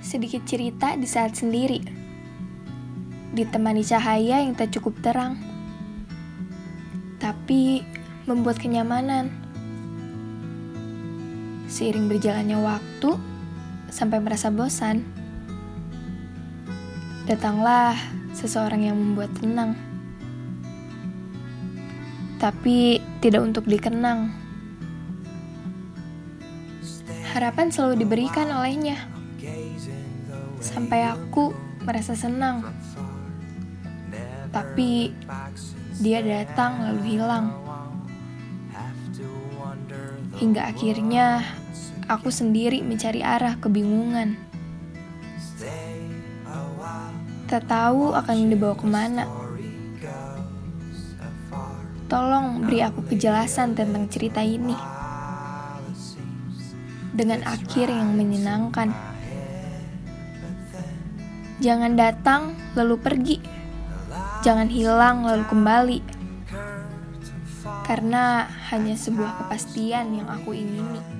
sedikit cerita di saat sendiri, ditemani cahaya yang tak cukup terang, tapi membuat kenyamanan. Seiring berjalannya waktu, sampai merasa bosan, datanglah seseorang yang membuat tenang, tapi tidak untuk dikenang. Harapan selalu diberikan olehnya, sampai aku merasa senang. Tapi dia datang lalu hilang, hingga akhirnya aku sendiri mencari arah kebingungan. Tak tahu akan dibawa ke mana. Tolong beri aku kejelasan tentang cerita ini dengan akhir yang menyenangkan. Jangan datang lalu pergi, jangan hilang lalu kembali, karena hanya sebuah kepastian yang aku ingini.